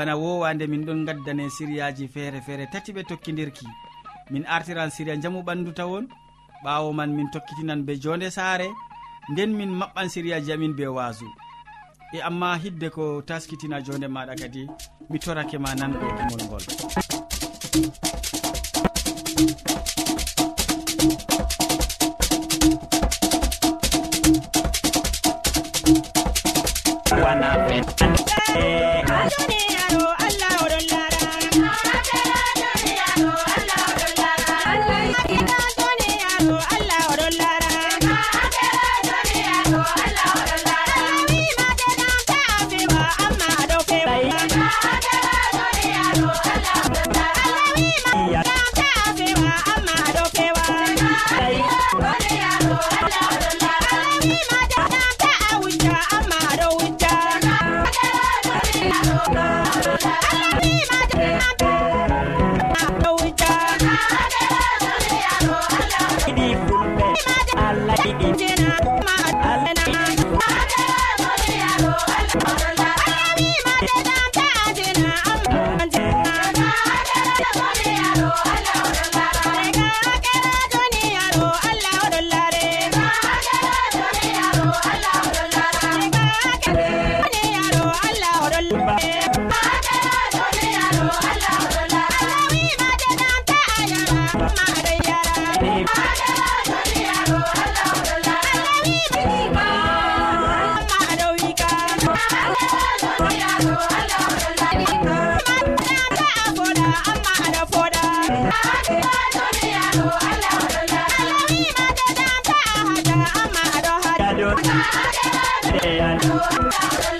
bana wowande min ɗon gaddane siriyaji feere feere tati ɓe tokkidirki min artiran siriya jamu ɓandu tawon ɓawo man min tokkitinan be jonde saare nden min maɓɓan siriyaji amin be waso e amma hidde ko taskitina jonde maɗa kadi mi torake ma nanɗo e gimol ngol. Allah Yeah.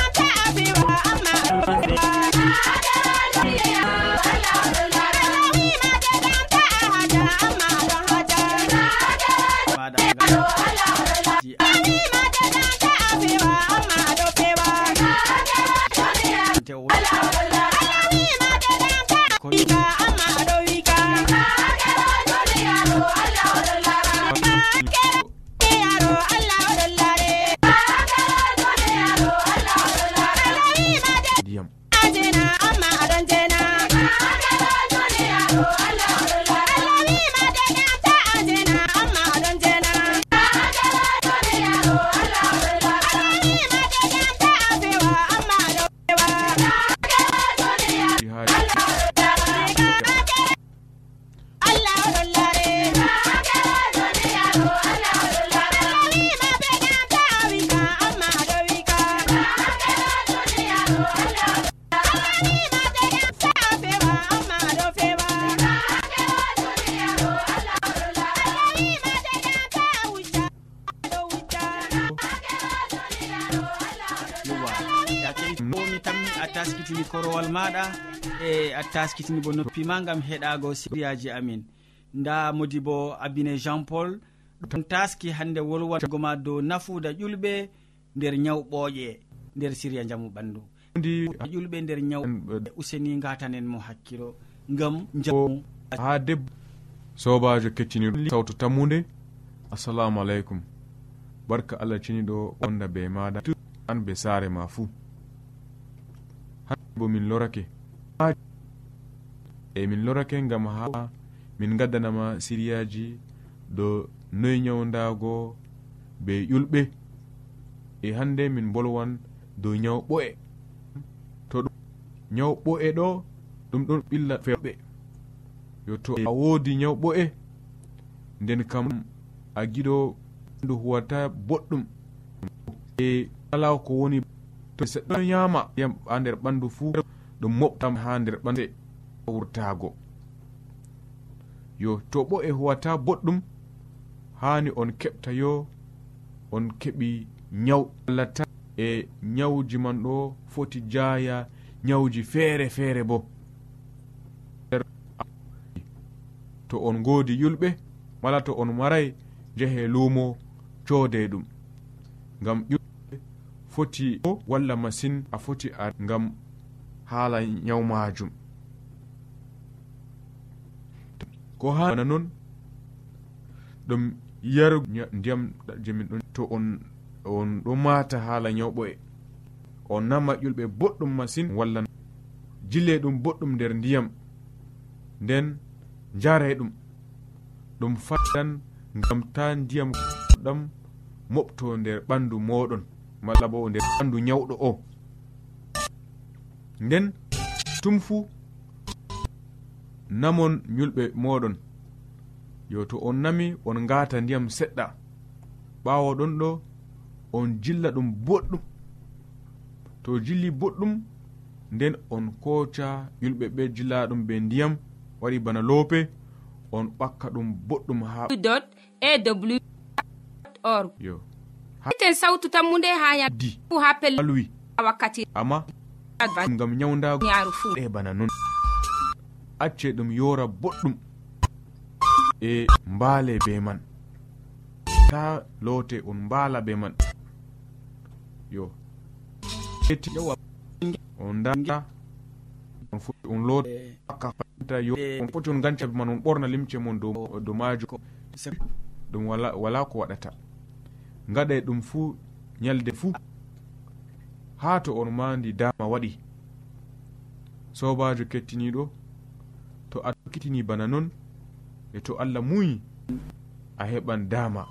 maɗa e a taskitini bo noppi ma gam heɗago siriyaji amin. Nda modi bo abine jean paul ɗon taski hande wolwango ma dow nafuda ƴulɓe nder nyawu ɓooƴe nder siriya jamu ɓandu. Ndi ƴulɓe nder ñaw useni gatanen mo hakkilo gam jamu ha debbo sobajo kettiniɗo sawtu tammude assalamu aleykum. Barka allah ceniɗo onda be maɗa. An be saare ma fuu. bo min lorake. E min lorake gam ha min gaddanama siriyaji do noyi nyawdago be ƴulɓe e hande min bolwan dow nyaw ɓo'e. To nyaw ɓo'e ɗo ɗum ɗon ɓilla feɓe yo to a woodi nyaw ɓo'e nden kam a giɗo ndu huwata boɗɗum. E ala ko woni to seɗɗo yama ndiyam ha nder ɓandu fuu ɗum moɓtam ha nder ɓande wurtago. Yo to ɓo e huwata boɗɗum hani on keɓta yo on keɓi nyaw allata e nyawji man ɗo foti jaya nyawji feere feere bo. To on goodi yulɓe mala to on maray jehe luumo coode ɗum ngam foti walla masin a foti a ngam haala nyawu majum ko hana noon ɗum yaru ndiyam jemin ɗon to on on ɗo mata haala nyawɓo'e. On nama ƴulɓe boɗɗum masin walla jille ɗum boɗɗum nder ndiyam. Nden jare ɗum. Ɗum fatan ngam ta ndiyam ɗam moɓto nder ɓandu moɗon malla bo nder ɓandu ñawɗo o. Nden tum fuu namon ñulɓe moɗon. Yo to on nami on ngata ndiyam seɗɗa. Ɓawo ɗon ɗo on jilla ɗum boɗɗum. To jilli boɗɗum nden on koca yulɓe ɓe jilla ɗum be ndiyam waɗi bana loope on ɓakka ɗum boɗɗum ha org. Yo. iten sawtu tammude ha yadi ha pellwi wakkati. Amma ngam nyawdago yaaru fuu e bana non. Acce ɗum yora boɗɗum. E mbaale be man. Ta loote on mbaala be man. Yo. On daa on foti on loota yo on foti on ganca man on ɓorna limce mon dow majo majum ɗum wala ko waɗata. gaɗa ɗum fuu ñalde fuu haa to on ma ndi dama waɗi. Sobajo kettiniɗo to a tokkitini bana non e to allah muyi a heɓan dama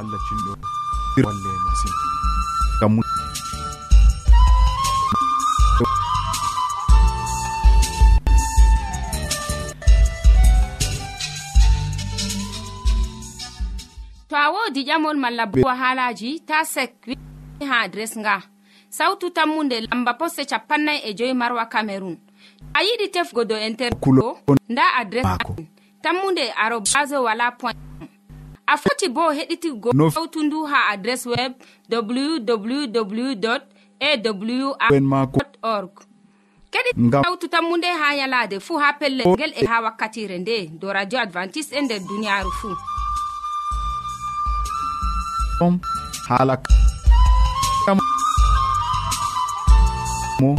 allah cinɗo walle masin. wodi ƴamol malla bo halaji ta sek ha adres nga. Sautu tammunde lamba poste capannay e joyi marwa camerun a yiɗi tefgo do interkulo nda adres tammunde arobas wala point a foti bo heɗitigo sautu ndu ha adres web www awr kadi sautu tammu nde ha yalade fuu ha pellel ngel e ha wakkatire nde do radio advantice e nder duniyaaru fuu on haala mo.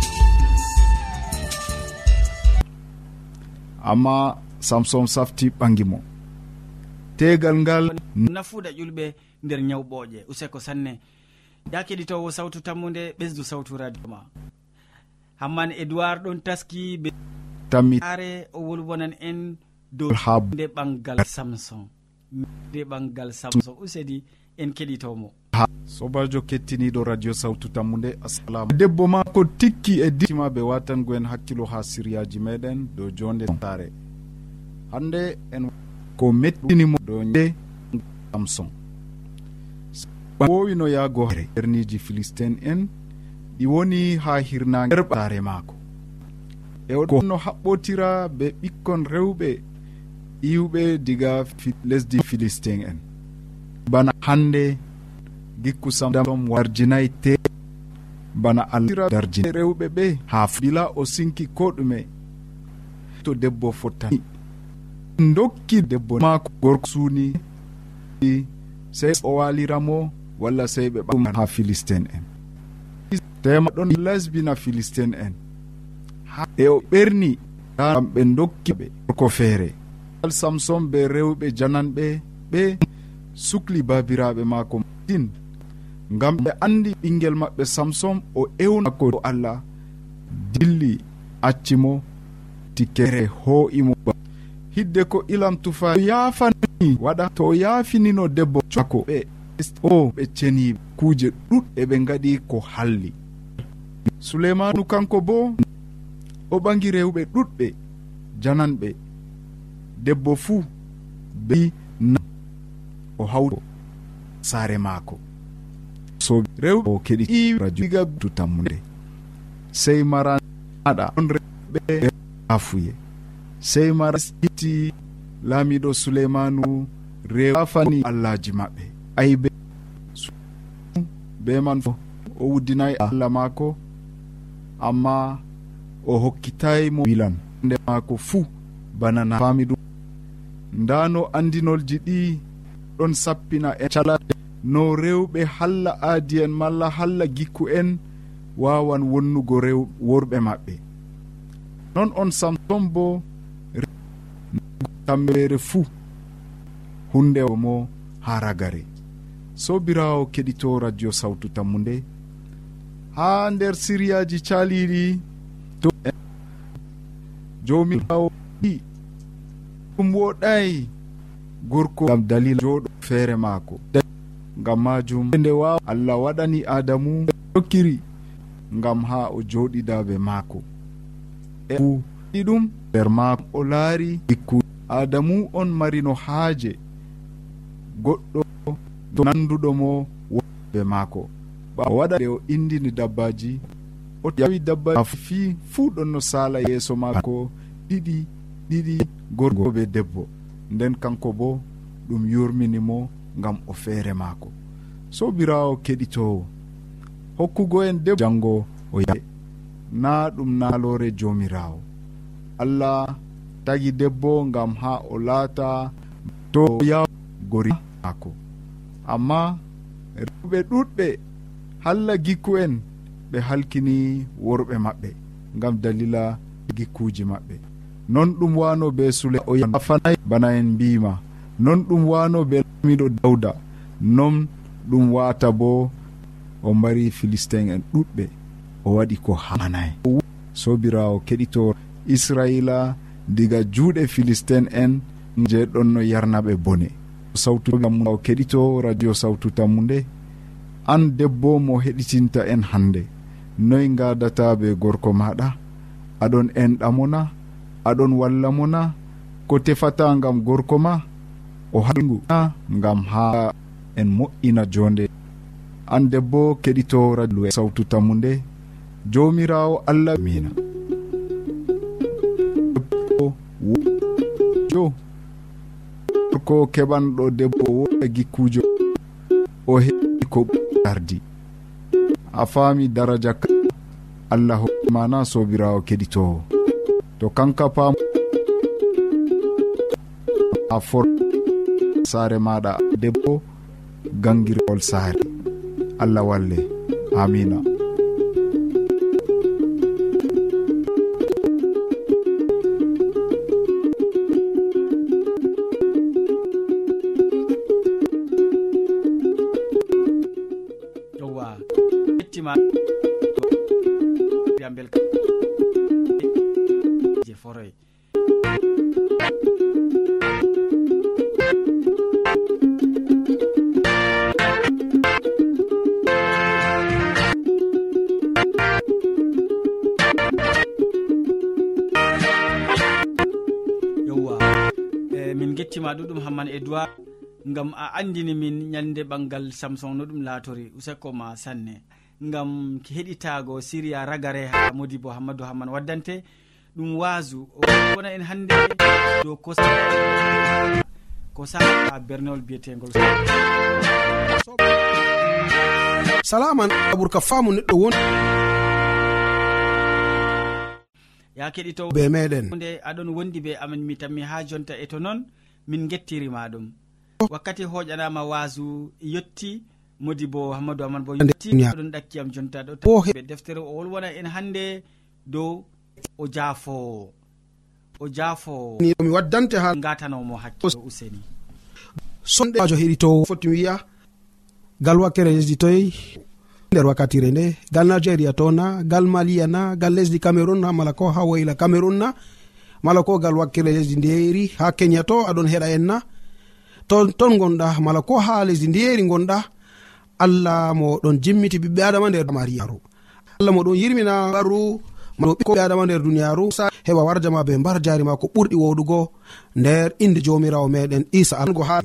Amma samson safti ɓangi mo. Tegal ngal nafuda ƴulɓe nder ñawɓooƴe useko sanne. Ya keɗitowo sawtu tammude ɓesdu sawtu radio ma. Hamman edoird ɗon taski be tammare o wolwonan en dow nde ɓangal samson nde ɓangal samson usedi en keɗitomo. Sobajo kettiniɗo radio sawtu tammude assalamu debbo ma ko tikki e ditima ɓe watango en hakkilo ha siryaji meɗen dow jonde sare hande en ko mettinimo dow de samson wowino yaago erniji philistine en ɗi woni ha hirnage sare maako. E no haɓɓotira be ɓikkon rewɓe iwɓe diga lesdi philistin en. bana hande gikku samdom warjinayi te. Bana allah darji rewɓe ɓe ha bila o sinki ko ɗume to debbo fottani dokki debbo mako gorko suuni. Sey o waliramo walla sey ɓe ɓaɗum ha philistine en. Tema ɗon lesbina philistine en. E o ɓerni gam ɓe dokki ɓe gorko feere. Samson be rewɓe jananɓe ɓe sukli babiraɓe maako din ngam ɓe andi ɓinguel maɓɓe samson o ewnako do allah dilli accimo tikkere ho'imo hidde ko ilam tufa yaafani waɗa to o yaafinino debbo cako ɓe o ɓe ceni kuuje ɗuɗɗe ɓe gaɗi ko halli. Suleimanu kanko bo o ɓagi rewɓe ɗuɗɓe jananɓe. Debbo fuu be na o hawto saare maako. So rewɓe o keɗi iwrajuiga to tammude sey maraɗa on rewɓe afuye. Sey mara itti laamiɗo souleymanu rewafani allahji maɓɓe. Aybe be man fo o wuddinayi allah maako amma o hokkitayi mo wilan. Nde maako fuu bana na faami ɗum ndano andinolji ɗi ɗon sappina en cala. No rewɓe halla aadi en malla halla gikku en wawan wonnugo rew worɓe maɓɓe. Noon on samson bo tammere fuu hunde mo ha ragare. Sobirawo keɗito radio sawtu tammu nde ha nder siriyaji caliɗi to jomiawo ɗum woɗayi gorko gam dalila joɗo feere maako. Ngam majum e nde waw allah waɗani adamu jokkiri ngam ha o joɗida maako. E ɗi ɗum nder maako o laari ikku adamu on marino haaje. Goɗɗo to nanduɗo mo be maako. Ɓa waɗa nde o indini dabbaji o yawi dabba fi fuu ɗon no sala yeeso maako ɗiɗi ɗiɗi gorgo be debbo. nden kanko bo ɗum yurminimo gam o feere maako. Sobirawo keɗitowo hokkugo en de jango o yae na ɗum naalore jomirawo allah tagi debbo gam ha o laata to yaw gori maako. Amma rewɓe ɗuɗɓe halla gikku en ɓe halkini worɓe maɓɓe gam dalila gikkuji maɓɓe. non ɗum wano be sule o afanay bana en mbima. Non ɗum wano be lamiɗo dawda. Non ɗum wata bo o mbari philistin en ɗuɗɓe. O waɗi ko hamanayi sobirawo keɗito israila diga juuɗe philistin en je ɗon no yarnaɓe bone. Sawtuo keɗito radio sawtu tammu nde an debbo mo heɗitinta en hande noy gadata be gorko maɗa? Aɗon enɗamona aɗon walla mo na ko tefata gam gorko ma o hagu gam ha en moƴƴina jonde. An debbo keɗito radio e sawtu tammu nde jomirawo allah mina jo ko keɓanɗo debbo woɗa e gikkujo o heɓi ko ardi a faami daraja ka allah hokkimana sobirawo keɗitowo. to kanka pam a for saare maɗa debbo gangirgol saare allah walle. Amina. min gettima ɗuɗum hamman edoird gam a andini min ñande ɓangal samson no ɗum laatori useko ma sanne. Gam heɗitago siriya ragare ha modi bo hammadou hamman waddante ɗum wasu wona en hande dow kosa ko saa bernewol biyetegol salaman aɓur ka faamu neɗɗo won ya keɗitowo be meɗen. nde aɗon wondi be amin mi tammi ha jonta e to noon min gettirima ɗum wakkati hoƴanama wasu yetti modi bo hammadou aman bo yettiɗon ɗakkiyam jonta ɗoɓe deftere o wolwona en hande dow o jaafowo o jaafowo mi waddante ha gatanomo hakkilo useni. sonɗejo heɗitowo foti wiya gal wakkere lesdi toyi nder wakkatire nde gal nigéria to na gal maliya na gal lesdi cameron na mala ko ha woyla cameron na mala ko gal wakkere lesdi ndeyeri ha kenya to aɗon heɗa en na. Ton ton gonɗa mala ko ha lesdi ndeyeri gonɗa allah mo ɗon jimmiti ɓiɓɓe adama nder mariyaru allah mo ɗon yirmina baru ɓiɓɓe adama nder duniyaru. Heɓa warjama be mbar jari ma ko ɓurɗi woɗugo nder inde jomirawo meɗen isa algo ha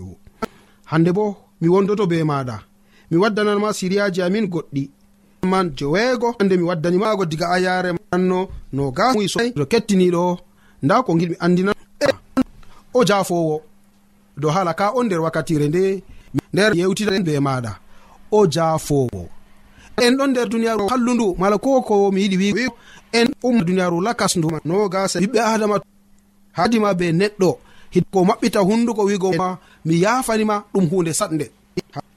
hande bo mi wondoto be maɗa. mi waddananma siriyaji amin goɗɗi. Man joweego hande mi waddanimago diga a yare anno no gaso kettiniɗo nda ko giɗmi andina e, o jafowo do hala ka on nder wakkatire nde nder yewtidaen be maɗa o jafowo en ɗon nder duniyaru hallundu mala ko ko mi yiɗi wi en umma duniyaru lakas ndu no gasa ɓiɓɓe adama hadima be neɗɗo. Hidko maɓɓita hunduko wigo mi yafanima ɗum hunde satnde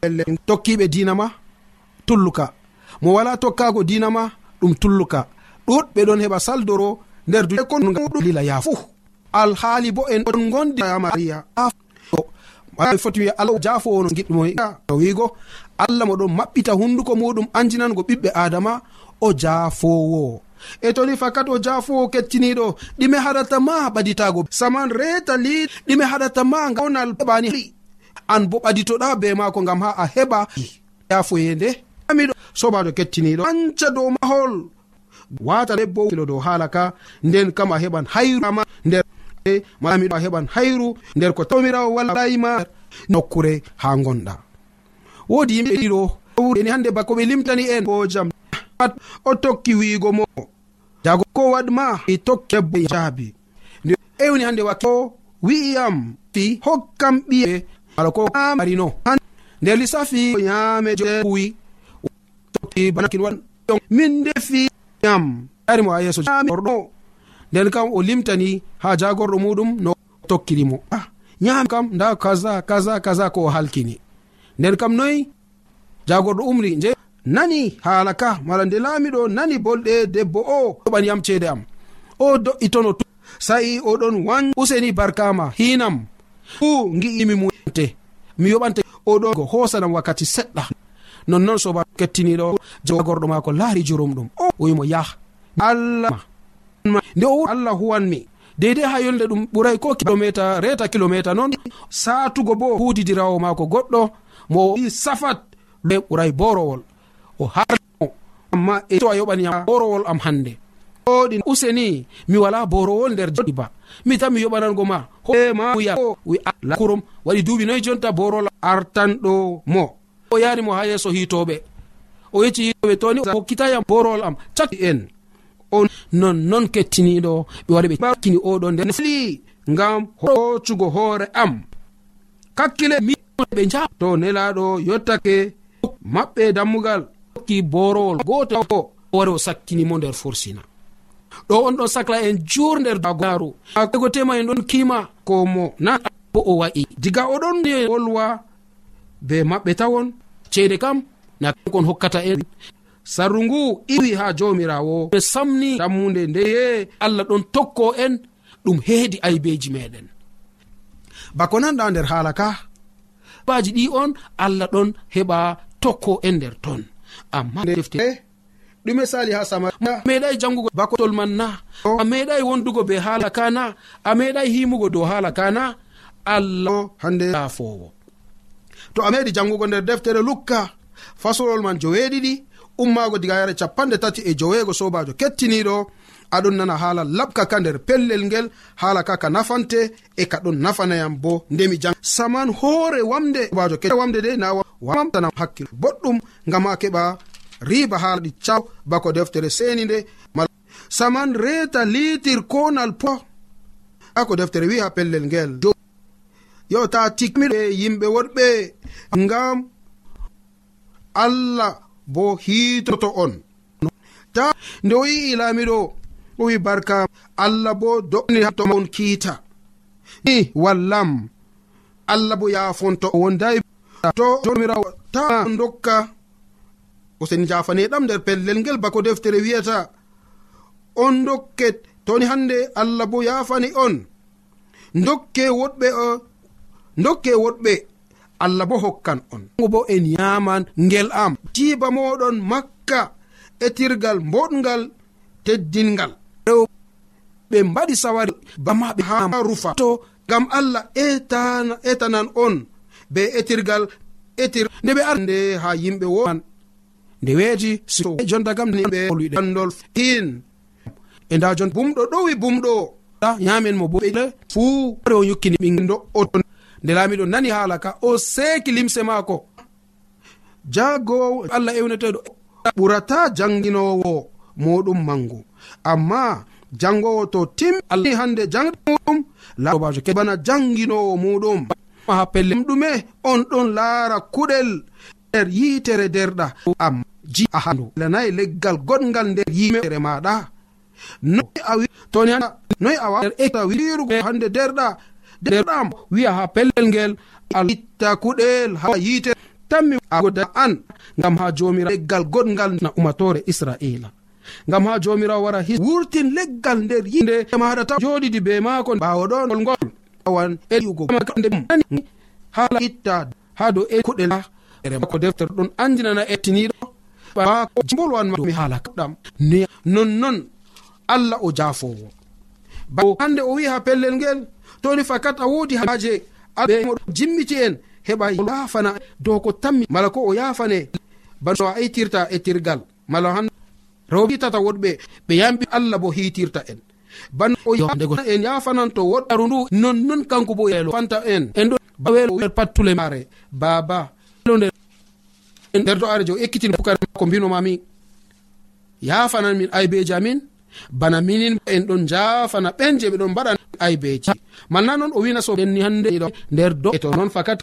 elle tokkiɓe dinama tulluka. Mo wala tokkago dinama ɗum tulluka. Ɗuɗɓe ɗon heɓa saldoro nder dulila e ya fuu. Alhaali bo en on gondi maria. Foti wiya allah jafowo no giɗɗumo wiigo allah moɗon maɓɓita hunduko muɗum anjinango ɓiɓɓe adama o jafowo e toni fakat o jafowo kettiniɗo ɗime haɗata ma ɓaditago. Saman reta li ɗime haɗata ma gawnal ɓani an bo ɓaditoɗa be maako gam ha a heɓa yafoyende amiɗo sobajo kettiniɗo. Anca dow mahol. Wata debbo kilo dow haala ka. Nden kam a heɓan hayruma nder e malamiɗo a heɓan hayru. Nder ko tawmirawo wallayima nokkure ha gonɗa wodi yimɓe ɗiɗo ni hande bako ɓe limtani en. Bo jam. Pat o tokki wiigo mo. Jago ko waɗma i tokki debbo e jaabi. Ewni hande wakko wi'iyam fi hokkam ɓiye. ala ko marino nde lissafi yame kuwi banakinwan min defi yam arimo ha yeeso. Orɗo nden kam o limtani ha jagorɗo muɗum no tokkirimo ah nyami kam nda kaza kaza kaza ko o halkini. Nden kam noyi jagorɗo umri je nani haala ka mala nde laamiɗo nani bolɗe debbo o ɗoɓan yam ceede am. O do'itono sa'i oɗon wan useni barkama hinam fu gi'imi mute mi yoɓante oɗo go hosanam wakkati seɗɗa. Nonnoon soba kettiniɗo jagorɗo maako laari jurumɗum o wimo yah allah. Nde o allah huwanmi deydei ha yolde ɗum ɓuray ko kilométre reta kilométre noon satugo bo hudidirawo maako goɗɗo mo safat ɓuray borowol o harmo amma e to a yoɓaniyam borowol am hande oɗi useni mi wala borowol nder jodi ba. Mi tan mi yoɓanango ma. Homawiya kurum. Waɗi duuɓi noyi jonta borol artanɗo mo. O yarimo ha yeeso hitoɓe o yecci hitoɓe toni hokkitayam borowol am cakki en. O nonnon kettiniɗo ɓe waɗi ɓe kini oɗo nder fli ngam hoccugo hoore am. Kakkile miɓe ja to nelaɗo yottake maɓɓe dammugal hokki borowol goto wari o sakkinimo nder forsina ɗo on ɗon sacla en jur nder dagoaru ego tema en ɗon kima ko mo na bo o wa'i. Diga oɗon wolwa be maɓɓe tawon ceede kam na kon hokkata en. Sarru ngu iwi ha jomirawo. Ɓe samni dammude ndeye allah ɗon tokko en ɗum heedi aybeji meɗen. Bako nanɗa nder haala ka? Baji ɗi on allah ɗon heɓa tokko en nder ton. Amma defte eh? ɗume sali ha sama. A meɗai jangugo bakotol man na. A meɗai wondugo be haala kana a meɗai himugo dow haala kana allah hande lafowo to a meɗi jangugo nder deftere lukka fasolol man joweeɗiɗi ummaago diga yare capanɗe tati e joweego sobajo kettiniɗo aɗon nana haala laɓka ka nder pellel ngel haala ka ka nafante e ka ɗon nafanayam bo ndemi jang saman hoore wamde sobajo ke wamde de na wamtanam hakkil boɗɗum ngam a keɓa riba ha ɗi caw bako deftere seni nde saman reta litir konal po ako deftere wi ha pellel ngel yo ta tikmiɗe yimɓe woɗɓe ngam allah bo hitoto on ta nde o yi'i laamiɗo o wi barka allah bo do'ni on kiita ni wallam allah bo yaafonto o to jomirawo ta dokka osen jafane ɗam nder pellel ngel bako deftere wiyata on dokket toni hande allah bo yafani on. Dokke woɗɓe o dokke woɗɓe allah bo hokkan on. Bo en yaman ngel am jiba moɗon makka etirgal boɗgal teddingal. Ɓe mbaɗi sawari bamaɓe ha rufa. To gam allah etana etanan on be etirgal etir nde ɓe arde ha yimɓe woman nde weeti e jonta kam ɓe luiɗe andol in e nda jon bumɗo ɗowi bumɗo. Yamen mo boɓe fuu o yukkini ɓingel do'o nde laamiɗo nani haala ka o seeki limse maako. Jagowo allah ewneteɗo ɓurata janginowo moɗum mangu amma jangowo to tim allah hande jangɗum labajo keɓana janginowo muɗum. Ha pelle ɗume on ɗon laara kuɗel. Nder yitere derɗa. Am ji a handu lanayi leggal goɗgal nder yimere maɗa noy a toni noy e a waeta wirugo hande derɗa. Derɗam wiya ha pellel ngel alitta kuɗel ha yite tammi agoda an ngam ha jomira leggal goɗgal na umatore israila ngam ha jomirawo wara hi wurtin leggal nder yinde maɗa ta joɗidi be maako ɓawo ɗon gol ngol. Wawan eugoghala itta ha dow e kuɗel ha ko deftere ɗon andinana ettiniɗo ɓako bolwanma mi haala kaɗam. Ne nonnon allah o jaafowo. Bao hande o wi ha pellel ngel toni fakat a wodi haje aɓe jimmiti en heɓa yafana dow ko tammi mala ko o yafane bano a itirta e tirgal. Mala han rewɓe hitata woɗɓe ɓe yamɓi allah bo hitirta en. Ban en yafanan to woɗɗaru ndu nonnon kanko bo e fanta en en ɗo bawel pattule mare baba en nder do arajo ekkitin pukare ko mbinomami yafanan min. Aybeji amin. Bana minin en ɗon jafana ɓen je ɓe ɗon mbaɗa aybeji. Manna noon o wina soɓenni hande ɗo nder do. E to noon fakat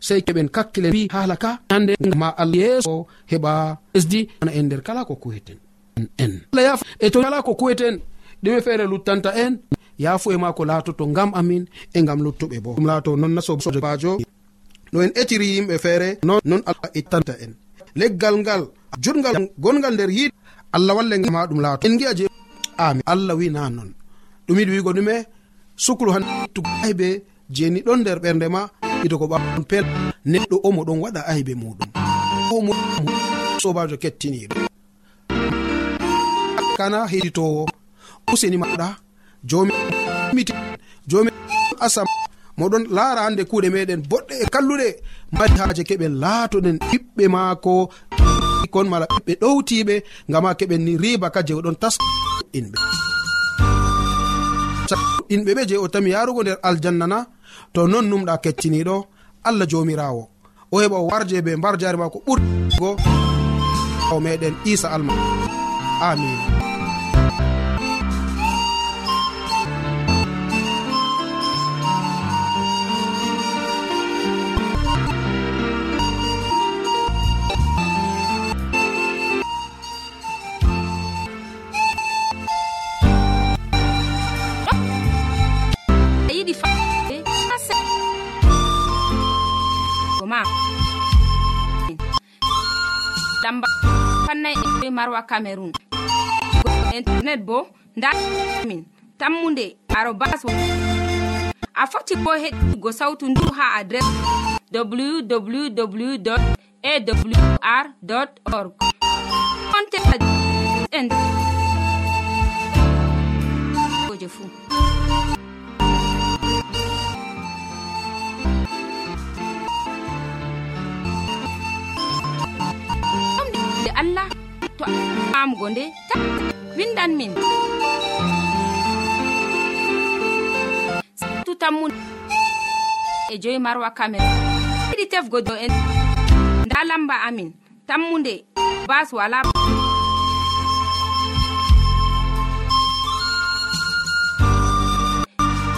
sey keɓen kakkile wi haala ka. Hande ma allah yeeso heɓa lesdi ana en nder kala ko kuweten. En. E to kala ko kuweten ɗume feere luttanta en. Yafu e ma ko laatoto ngam amin e ngam luttuɓe bo. Ɗum laato noon nasobajo no en etiri yimɓe feere non non allah ittanta en. Leggal ngal jutgal gongal nder yiɗ allah walle ma ɗum laato en gi'a je ami allah wi na non. Ɗum yiɗi wigo ɗume suklu han tugo aybe jeni ɗon nder ɓernde ma ido ko ɓaon pel neɗɗo omo ɗon waɗa aybe muɗum. Omo sobajo kettiniɗo kana heɗitowo useni maɗa jomi jomi asam moɗon laara hande kuuɗe meɗen boɗɗe e kalluɗe. Mari haaje keɓen laatoɗen ɓiɓɓe maako. Kon mala ɓiɓɓe ɗowtiɓe ngama keɓen ni riba ka je oɗon tas inɓe. Inɓe ɓe je o tami yarugo nder aljanna na to non numɗa kettiniɗo allah jomirawo o heɓa o warje be mbar jare ma ko ɓurgo. O meɗen isa alma amin marwa cameron internet bo ndamin tammunde arobas a foti bo heɗigo sautu ndu ha adres www awr org. Konteaen je fuu to famugo nde ta windan min. Tu tammu e joyi marwa camera yiɗi tefgo do en. Nda lamba amin. Tammunde. Bas wala.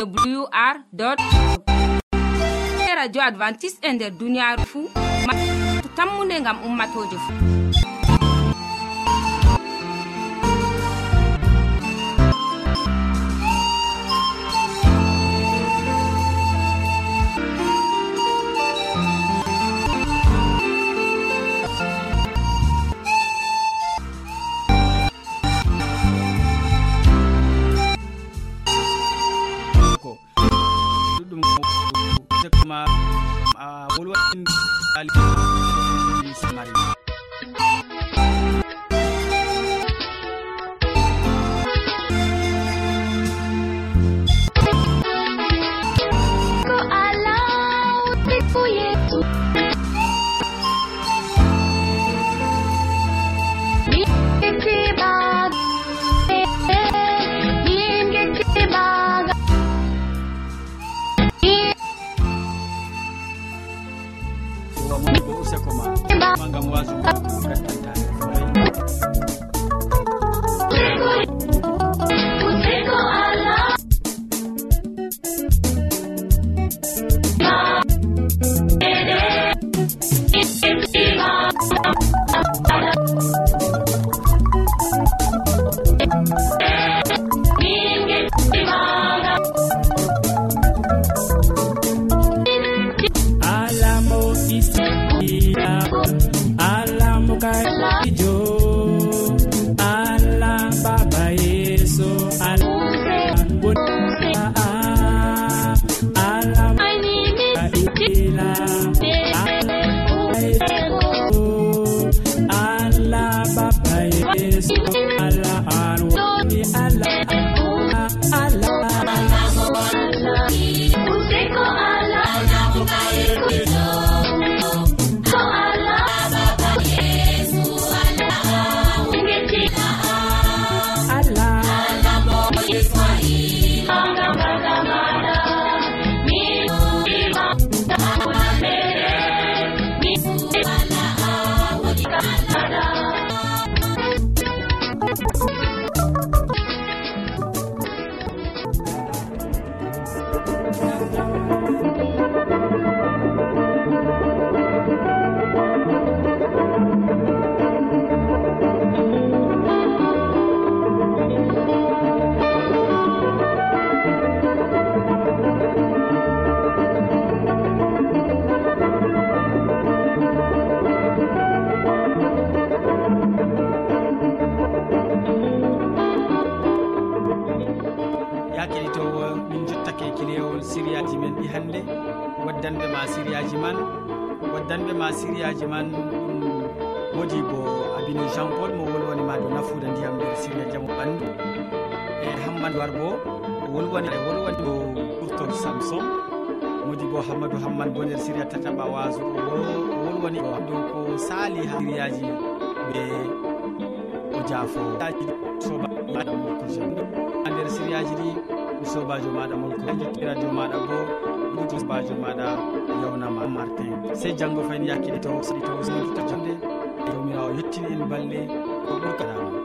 Wr radio advantice e nder duniyaru fuu tammunde ngam ummatoje fuu sériyaji man ɗum wodi bo abine jean pol mo wolwanima dow nafuda ndiyam nder séria jaamo ɓandu. E hammadou war bo wolwani e wolwani dow ɓurtol samson. Modi bo hammadou hammane bo nder séria tataɓa waso wolwani o dow ko saali ha sériyaji ɓe o jaafo sobaɗa molko jan ha nder sériyaji ɗi sobajo maɗa molko radio maɗa bo josbajo maɗa yewnama martin. Sey janggo fayin yakkiti to soɗi to usnitoto jonde jawmirawo yettini en balle ko ɓurkaɗama